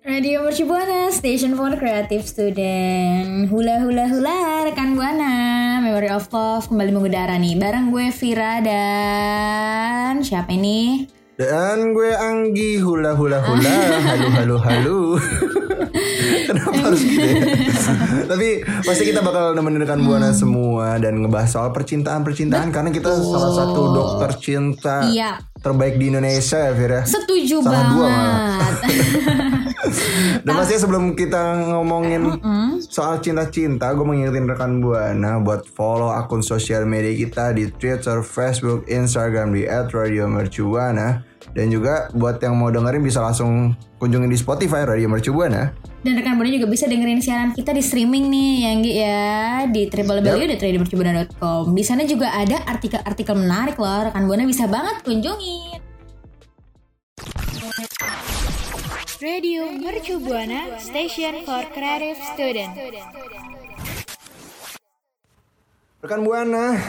Radio Mercu Buana, Station for Creative Student Hula hula hula, rekan Buana Memory of Love kembali mengudara nih Bareng gue Vira dan Siapa ini? Dan gue Anggi hula hula hula halu halu halu. Kenapa harus gitu? Tapi pasti kita bakal nemenin rekan buana semua dan ngebahas soal percintaan percintaan karena kita salah satu dokter cinta Iya. Terbaik di Indonesia ya Vira. Setuju Salah dua banget Dan pastinya sebelum kita ngomongin soal cinta-cinta, gue mengingetin rekan buana buat follow akun sosial media kita di Twitter, Facebook, Instagram di @radiomercubuana dan juga buat yang mau dengerin bisa langsung kunjungin di Spotify Radio Mercubuana. Dan rekan Buana juga bisa dengerin siaran kita di streaming nih ya Anggi ya Di www.radiomercubuana.com Di sana juga ada artikel-artikel menarik loh Rekan Buana bisa banget kunjungin Radio Mercu Buana Station for Creative Student. Rekan buana,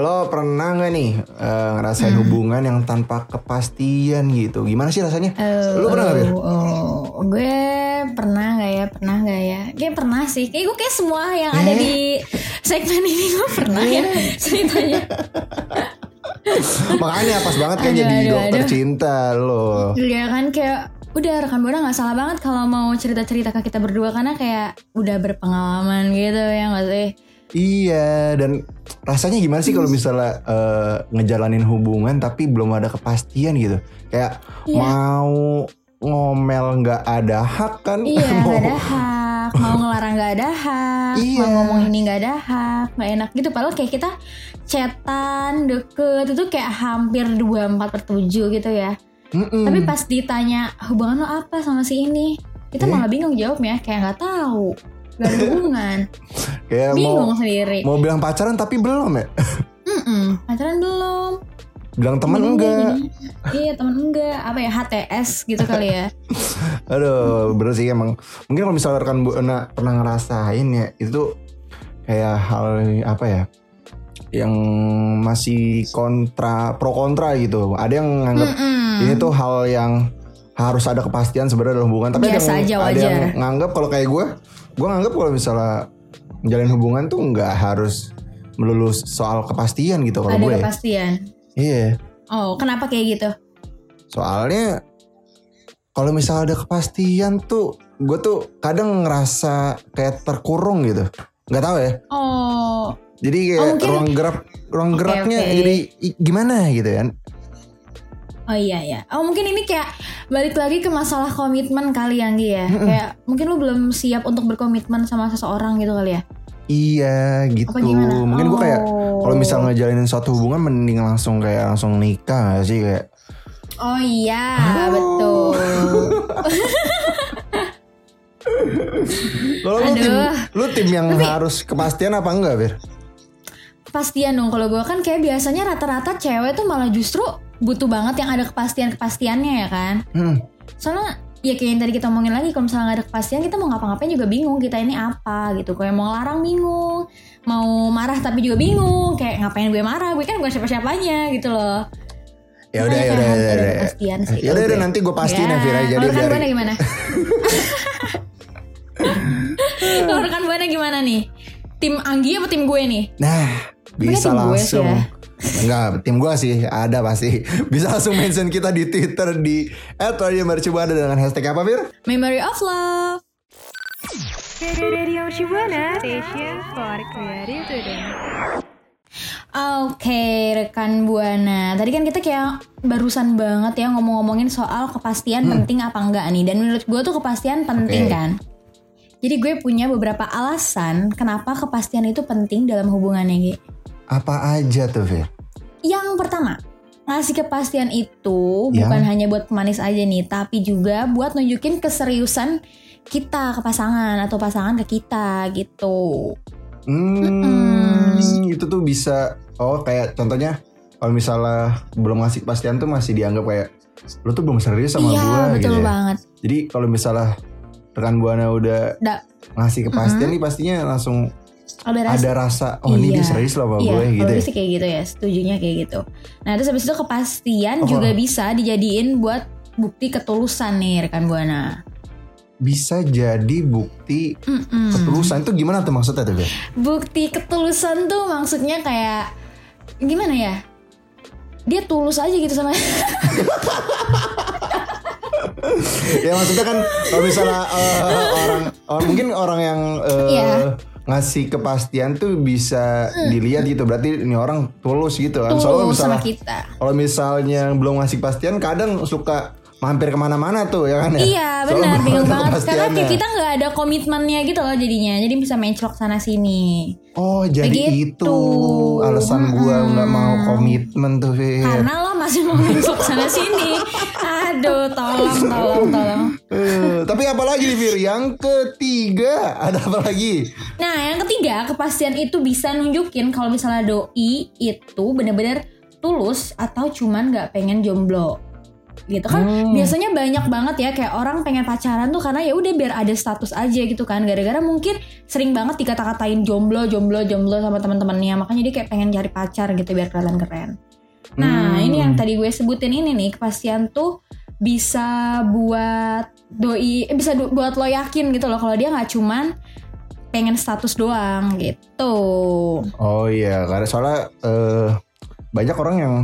lo pernah nggak nih eh, ngerasain hubungan yang tanpa kepastian gitu? Gimana sih rasanya? lo pernah nggak? Bir? Oh, gue pernah nggak ya? Pernah nggak ya? Kayak pernah sih. Kayak gue kayak semua yang ada di segmen ini gue pernah ya ceritanya. Makanya pas banget kan Aduh, jadi aduh, dokter aduh. cinta lo. Iya kan kayak udah rekan buana nggak salah banget kalau mau cerita-cerita ke kita berdua karena kayak udah berpengalaman gitu ya nggak sih? Iya dan rasanya gimana sih kalau misalnya eh, ngejalanin hubungan tapi belum ada kepastian gitu kayak Iya. mau ngomel nggak ada hak kan Iya mau nggak ada hak, mau ngelarang nggak ada hak, Iya. mau ngomong ini nggak ada hak, nggak enak gitu. Padahal kayak kita chatan deket itu kayak hampir 24 per 7 gitu ya. Mm-mm. Tapi pas ditanya hubungan lo apa sama si ini, kita Eh? malah bingung jawabnya, kayak nggak tahu, nggak ada hubungan, kayak bingung mau sendiri. mau bilang pacaran tapi belum ya Mm-mm, pacaran belum? Bilang teman Gini, enggak. Iya teman enggak, apa ya HTS gitu kali ya. Aduh, bener sih emang. Mungkin kalau misalnya rekan buana pernah ngerasain ya, itu kayak hal apa ya? Yang masih kontra, pro kontra gitu. Ada yang nganggap Mm-mm. ini tuh hal yang harus ada kepastian sebenarnya dalam hubungan. Tapi ada Biasa yang, aja, ada yang wajar. nganggap kalau kayak gue, gue nganggap kalau misalnya menjalin hubungan tuh nggak harus melulu soal kepastian gitu kalau Ada gue. kepastian. Iya. Oh, kenapa kayak gitu? Soalnya kalau misalnya ada kepastian tuh gue tuh kadang ngerasa kayak terkurung gitu. Nggak tahu ya. Oh, Jadi kayak Oh, mungkin- ruang gerak ruang Oke, geraknya oke. jadi gimana gitu kan. oh iya ya. Oh mungkin ini kayak balik lagi ke masalah komitmen kali ya, Anggi ya. Kayak mungkin lu belum siap untuk berkomitmen sama seseorang gitu kali ya. Iya gitu. Apa gimana? Mungkin gue kayak Oh. kalau misalnya ngejalanin suatu hubungan mending langsung kayak langsung nikah gak sih kayak. Oh iya, betul. Kalau lu tim lu tim yang harus kepastian apa enggak, Bir? Kepastian dong kalau gue kan kayak biasanya rata-rata cewek tuh malah justru butuh banget yang ada kepastian-kepastiannya ya kan. Hmm. Soalnya ya kayak yang tadi kita omongin lagi kalau misalnya nggak ada kepastian kita mau ngapa-ngapain juga bingung kita ini apa gitu. Kayak mau larang bingung. Mau marah tapi juga bingung. Kayak ngapain gue marah? Gue kan bukan siapa-siapanya gitu loh. Ya udah ya udah harus ya ada udah. Ya udah kalau udah gue. nanti gue pastiin ya, Vira jadi kalau rekan buana gimana? Kalau rekan buana gimana nih? Tim Anggi apa tim gue nih? Nah, bisa gue langsung ya. Enggak, tim gua sih ada pasti. Bisa langsung mention kita di Twitter di @radiomercubuana dengan hashtag apa, Fir? Memory of Love. Radio Shibuana Station for Creative. Oke, rekan Buana. Tadi kan kita kayak barusan banget ya ngomong-ngomongin soal kepastian penting apa enggak nih. Dan menurut gue tuh kepastian penting Oke. kan. Jadi gue punya beberapa alasan kenapa kepastian itu penting dalam hubungannya, Gi. Apa aja tuh, Fir? Yang pertama, ngasih kepastian itu Ya. bukan hanya buat pemanis aja nih, tapi juga buat nunjukin keseriusan kita ke pasangan atau pasangan ke kita gitu. Hmm, itu tuh bisa oh kayak contohnya kalau misalnya belum ngasih kepastian tuh masih dianggap kayak lu tuh belum serius sama iya, gua betul gitu ya. banget. Jadi kalau misalnya rekan buana udah Da- ngasih kepastian nih pastinya langsung ada rasa ada rasa oh ini dia Iya. serius loh sama Iya, gue gitu. ya. sih kayak gitu ya, setujunya kayak gitu. Nah, terus habis itu kepastian Oh. juga bisa dijadiin buat bukti ketulusan nih rekan buana. Bisa jadi bukti Mm-mm. ketulusan itu gimana tuh maksudnya tuh? Bukti ketulusan tuh maksudnya kayak gimana ya? Dia tulus aja gitu sama ya maksudnya kan kalau misalnya eh, orang oh, mungkin orang yang eh, Iya. Hmm. ngasih kepastian tuh bisa dilihat gitu. Berarti ini orang tulus gitu kan. Soalnya tulus sama misalnya kita. kalau misalnya belum ngasih kepastian kadang suka mampir ke mana-mana tuh ya kan ya? Iya Soalnya benar bingung banget. Karena kayak kita nggak ada komitmennya gitu loh jadinya. Jadi bisa menclok sana sini. Oh jadi Begitu. itu alasan gua nggak mau komitmen tuh Fir. karena lo masih mau menclok sana sini aduh tolong tolong tolong Eh, tapi apalagi nih Fir yang ketiga ada apa lagi Nah, yang ketiga, kepastian itu bisa nunjukin kalau misalnya doi itu bener-bener tulus atau cuman nggak pengen jomblo. Gitu kan biasanya banyak banget ya kayak orang pengen pacaran tuh karena ya udah biar ada status aja gitu kan. Gara-gara mungkin sering banget dikata-katain jomblo, jomblo, jomblo sama teman-temannya. Makanya dia kayak pengen cari pacar gitu biar kalian keren. Nah, Hmm. ini yang tadi gue sebutin ini nih, kepastian tuh bisa buat doi eh, bisa du- buat lo yakin gitu loh kalau dia nggak cuman pengen status doang gitu. Oh iya, karena soalnya eh, banyak orang yang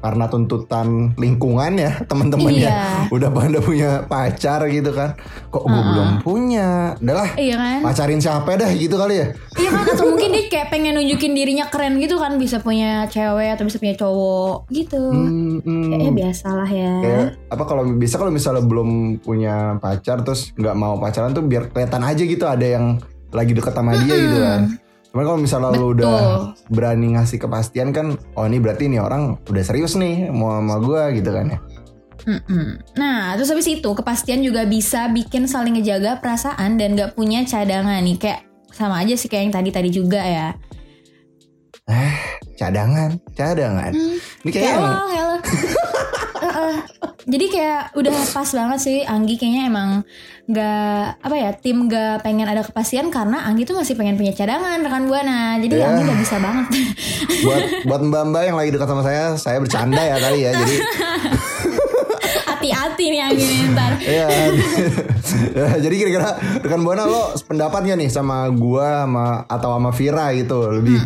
karena tuntutan lingkungan ya teman-temannya Iya. udah pada punya pacar gitu kan. Kok gue belum punya? Udahlah, Iya kan? pacarin siapa dah gitu kali ya. Iya kan atau mungkin dia kayak pengen nunjukin dirinya keren gitu kan bisa punya cewek atau bisa punya cowok gitu. Hmm, hmm. Kayaknya biasalah ya. Kayak apa kalau bisa kalau misalnya belum punya pacar terus nggak mau pacaran tuh biar kelihatan aja gitu ada yang lagi deket sama dia gitu kan. Cuman kalau misalnya lu Betul. udah berani ngasih kepastian kan, oh ini berarti ini orang udah serius nih mau sama gua gitu kan ya. Mm-mm. Nah, terus habis itu kepastian juga bisa bikin saling ngejaga perasaan dan gak punya cadangan nih kayak sama aja sih kayak yang tadi-tadi juga ya. Cadangan, cadangan. Ini kayak yang. Jadi kayak udah pas banget sih Anggi kayaknya emang nggak apa ya tim nggak pengen ada kepastian karena Anggi tuh masih pengen punya cadangan rekan buana. Jadi Ya. Anggi nggak bisa banget. buat buat mbak-mbak yang lagi dekat sama saya, saya bercanda ya kali ya. Jadi Hati-hati nih Anggi nih ntar. ya. Ya, jadi kira-kira rekan buana lo pendapat gak nih sama gua sama atau sama Vira gitu lebih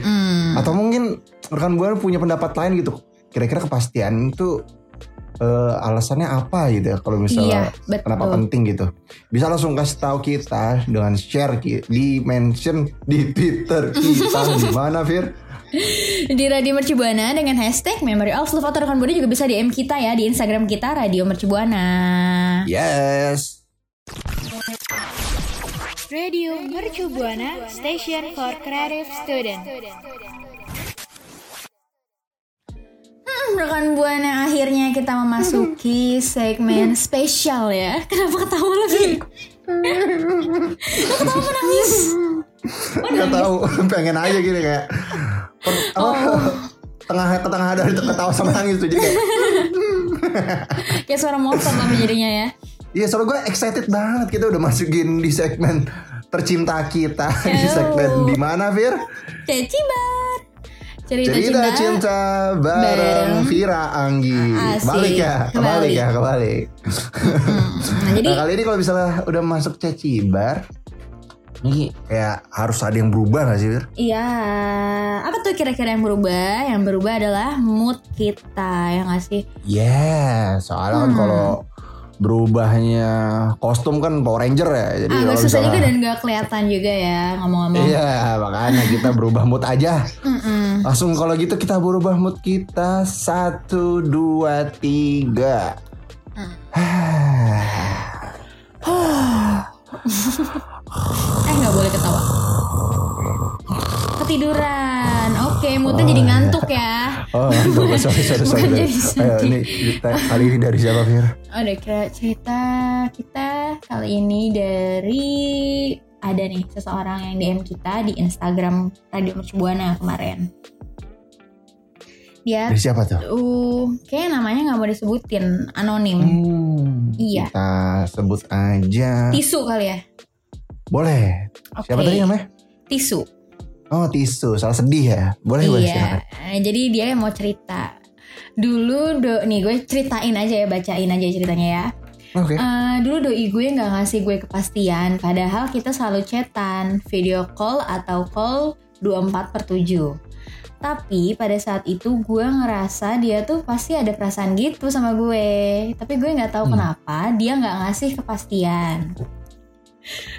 atau mungkin rekan buana punya pendapat lain gitu. Kira-kira kepastian itu eh, alasannya apa gitu ya kalau misalnya Iya, betul. kenapa penting gitu. Bisa langsung kasih tahu kita dengan share ki- di mention di Twitter kita di mana Fir? Di Radio Mercubuana dengan hashtag Memory of Love atau rekan buana juga bisa DM kita ya di Instagram kita Radio Mercubuana. Yes. Radio Mercu Buana Station for Creative Student. Rekan buana akhirnya kita memasuki segmen spesial ya. Kenapa ketawa lagi? Lo ketawa menangis? Gak tahu, pengen aja gini kayak apa, Oh. tengah tengah ada ketawa sama nangis tuh jadi kayak Kayak suara motor tapi jadinya ya. iya soalnya gue excited banget kita udah masukin di segmen tercinta kita di segmen di mana Fir Cecibar. Cerita, cerita cinta. cinta bareng bareng Vira Anggi Asik. kebalik ya kebalik Kebalik. ya kebalik Nah, jadi nah kali ini kalau misalnya udah masuk cecibar ini kayak harus ada yang berubah gak sih Fir? iya apa tuh kira-kira yang berubah? Yang berubah adalah mood kita, ya nggak sih? Yeah, soalnya kan Hmm. kalau berubahnya kostum kan Power Ranger ya. Jadi Agak kalau susah juga dan gak kelihatan juga ya ngomong-ngomong. Iya, makanya kita berubah mood aja. Mm-mm. Langsung kalau gitu kita berubah mood kita satu dua tiga. Eh nggak boleh ketawa. Ketiduran. Oke, moodnya jadi ngantuk ya. Oh, sorry, sorry, sorry. Bukan jadi Ayo, ini cerita kali ini dari siapa, Fir? Ada kira cerita kita kali ini dari ada nih seseorang yang DM kita di Instagram Radio Mercubuana kemarin. Dia Dari siapa tuh? uh kayak namanya nggak mau disebutin anonim. Hmm, Iya. Kita sebut aja. Tisu kali ya. Boleh. Siapa Oke. tadi namanya? Tisu. Oh, tisu. Salah sedih ya. Boleh, boleh. Iya, jadi dia mau cerita. Dulu do, nih gue ceritain aja ya, bacain aja ceritanya ya. Oke. Eh, dulu doi gue nggak ngasih gue kepastian, padahal kita selalu chatan, video call atau call 24 per 7. Tapi pada saat itu gue ngerasa dia tuh pasti ada perasaan gitu sama gue. Tapi gue nggak tahu Hmm. kenapa dia nggak ngasih kepastian.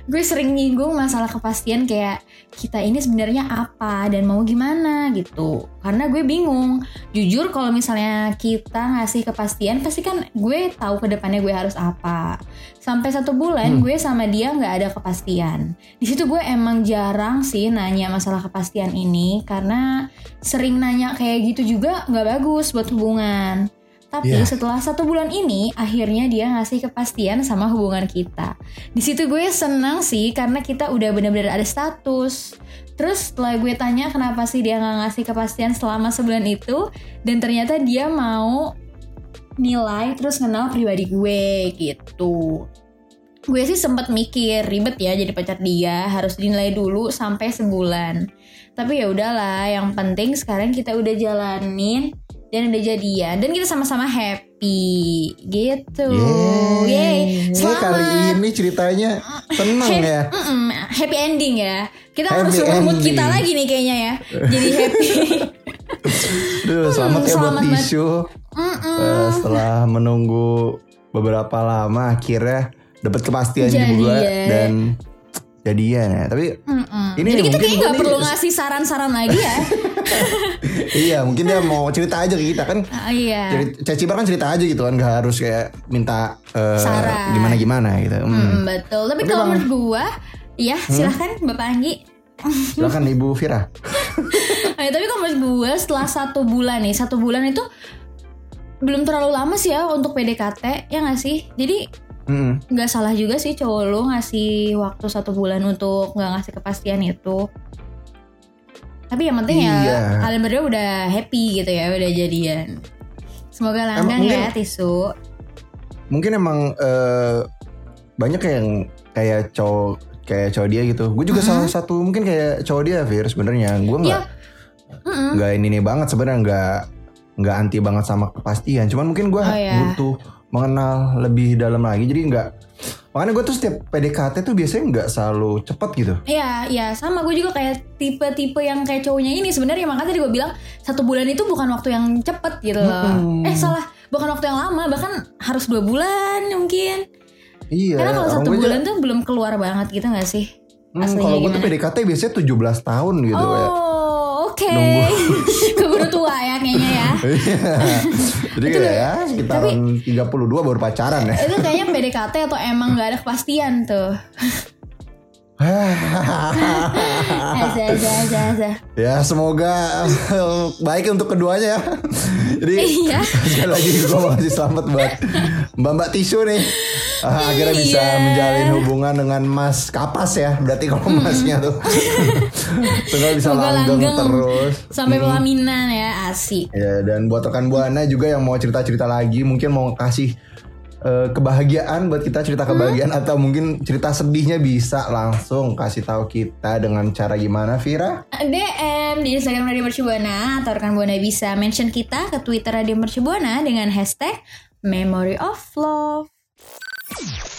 Gue sering nyinggung masalah kepastian kayak kita ini sebenarnya apa dan mau gimana gitu. Karena gue bingung. Jujur kalau misalnya kita ngasih kepastian pasti kan gue tahu ke depannya gue harus apa. Sampai satu bulan Hmm. gue sama dia nggak ada kepastian. Di situ gue emang jarang sih nanya masalah kepastian ini karena sering nanya kayak gitu juga nggak bagus buat hubungan. Tapi Iya. setelah satu bulan ini, akhirnya dia ngasih kepastian sama hubungan kita. Di situ gue senang sih karena kita udah bener-bener ada status. Terus setelah gue tanya kenapa sih dia nggak ngasih kepastian selama sebulan itu, dan ternyata dia mau nilai terus kenal pribadi gue gitu. Gue sih sempat mikir ribet ya jadi pacar dia harus dinilai dulu sampai sebulan. Tapi ya udahlah, yang penting sekarang kita udah jalanin dan udah jadian dan kita sama-sama happy gitu. Yeay. Yeay. Selamat. kali ini ceritanya seneng Happy- ya. Happy ending ya. Kita Happy harus mood ending. kita lagi nih kayaknya ya. Jadi happy. Duh, selamat ya buat selamat tisu. Eh, setelah menunggu beberapa lama akhirnya dapat kepastian juga Jadian. dan jadian ya. Tapi Mm-mm. Ini Jadi kita mungkin kayaknya nggak gue perlu nih- ngasih saran-saran lagi ya. iya mungkin dia mau cerita aja ke kita kan. Ah, iya. Cacibar kan cerita aja gitu kan gak harus kayak minta eh, Saran. gimana gimana gitu. Hmm. Mm, betul. Tapi, Tapi kalau menurut gua, ya silahkan Bapak Anggi. Silakan Ibu Vira. Eh, tapi kalau menurut gua setelah satu bulan nih, satu bulan itu belum terlalu lama sih ya untuk PDKT ya nggak sih? Jadi Hmm. nggak salah juga sih cowok lu ngasih waktu satu bulan untuk nggak ngasih kepastian itu. Tapi yang penting Iya. ya kalian berdua udah happy gitu ya, udah jadian. Semoga langgeng ya tisu. Mungkin emang eh, banyak yang kayak cowok kayak cowok dia gitu. Gue juga salah satu mungkin kayak cowok dia Fir sebenarnya. Gue nggak Iya. Nggak ini nih banget sebenarnya nggak nggak anti banget sama kepastian cuman mungkin gue Oh, iya. butuh mengenal lebih dalam lagi jadi nggak makanya gue tuh setiap PDKT tuh biasanya nggak selalu cepet gitu Iya, iya sama gue juga kayak tipe-tipe yang kayak cowoknya ini sebenarnya makanya tadi gue bilang satu bulan itu bukan waktu yang cepet gitu loh. Mm-mm. Eh salah, bukan waktu yang lama bahkan harus dua bulan mungkin. iya Karena kalau satu bulan tuh belum keluar banget gitu gak sih? Hmm, kalau gue tuh? PDKT biasanya 17 tahun gitu ya. Oh, oke. Nunggu. Jadi kayak ya sekitaran 32 baru pacaran ya. Itu kayaknya PDKT atau emang gak ada kepastian tuh. Ya semoga baik untuk keduanya ya. Jadi Iya. sekali lagi gue mau kasih selamat buat Mbak Mbak Tisu nih. Ah, akhirnya bisa Iya. menjalin hubungan dengan Mas Kapas ya. Berarti kalau masnya tuh semoga bisa langgeng, langgeng terus. Sampai pelaminan ya, asik. Ya dan buat rekan buana juga yang mau cerita-cerita lagi, mungkin mau kasih eh, kebahagiaan buat kita cerita kebahagiaan atau mungkin cerita sedihnya bisa langsung kasih tahu kita dengan cara gimana Vira? DM di Instagram Radio Mercubuana atau rekan Buana bisa mention kita ke Twitter Radio Mercubuana dengan hashtag Memory of Love.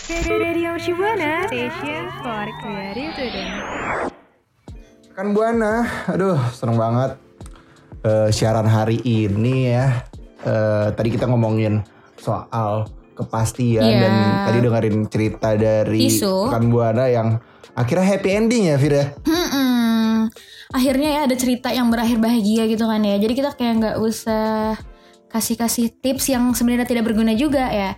Radio Shibuana, station for creative. Rekan buana, aduh seneng banget eh, siaran hari ini ya. Eh, tadi kita ngomongin soal kepastian Iya. dan tadi dengerin cerita dari Isu. rekan buana yang akhirnya happy ending ya Fir ya. Mm-mm. Akhirnya ya ada cerita yang berakhir bahagia gitu kan ya. Jadi kita kayak nggak usah kasih-kasih tips yang sebenarnya tidak berguna juga ya.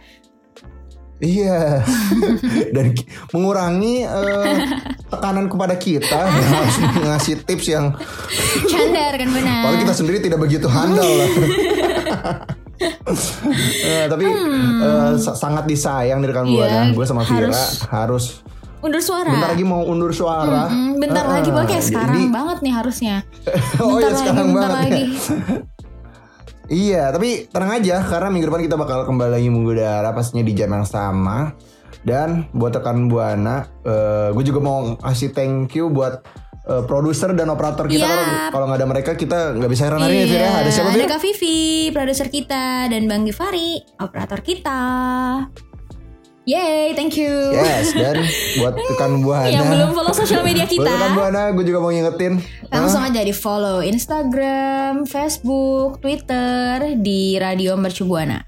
Iya. Dan mengurangi eh, tekanan kepada kita harus ngasih tips yang Candar kan benar. Padahal kita sendiri tidak begitu handal lah. Eh, tapi eh, sa- sangat disayang dari rekan Hmm. Iya, buana. Gue sama Vira harus- harus, Undur suara. bentar lagi mau undur suara. Mm, bentar Eh, lagi kayak sekarang jadi- banget nih harusnya. oh Bentar iya lagi, sekarang bentar banget lagi. ya. Iya, tapi tenang aja karena minggu depan kita bakal kembali lagi mengudara pastinya di jam yang sama. Dan buat rekan buana, eh, gue juga mau kasih thank you buat eh, produser dan operator kita. Iya. Kalau- Kalau nggak ada mereka kita nggak bisa heran hari ini Fir ya. Ada siapa Ada? Kak Vivi, produser kita dan Bang Givari, operator kita. Yay, thank you. Yes, dan buat rekan buana Yang belum follow sosial media Buat rekan kita, buana, gue juga mau ngingetin. langsung aja di follow Instagram, Facebook, Twitter di Radio Mercu Buana.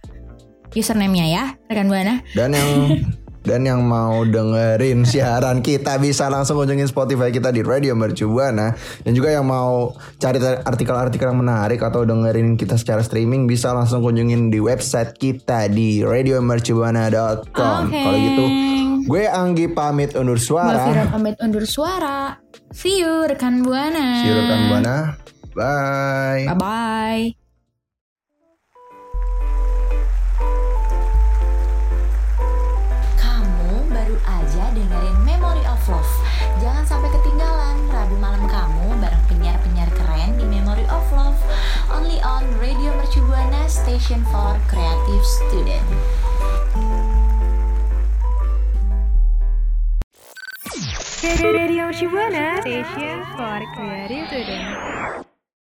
Username-nya ya, rekan buana. Dan yang dan yang mau dengerin siaran kita bisa langsung kunjungin Spotify kita di Radio Mercu Buana. Dan juga yang mau cari artikel-artikel yang menarik atau dengerin kita secara streaming bisa langsung kunjungin di website kita di radiomercubuana.com. Oke. Kalau gitu, gue Anggi pamit undur suara. Fira pamit undur suara. See you rekan buana. See you rekan buana. Bye. Bye bye. Station for Creative Student. Radio Shibuana Station for Creative Student.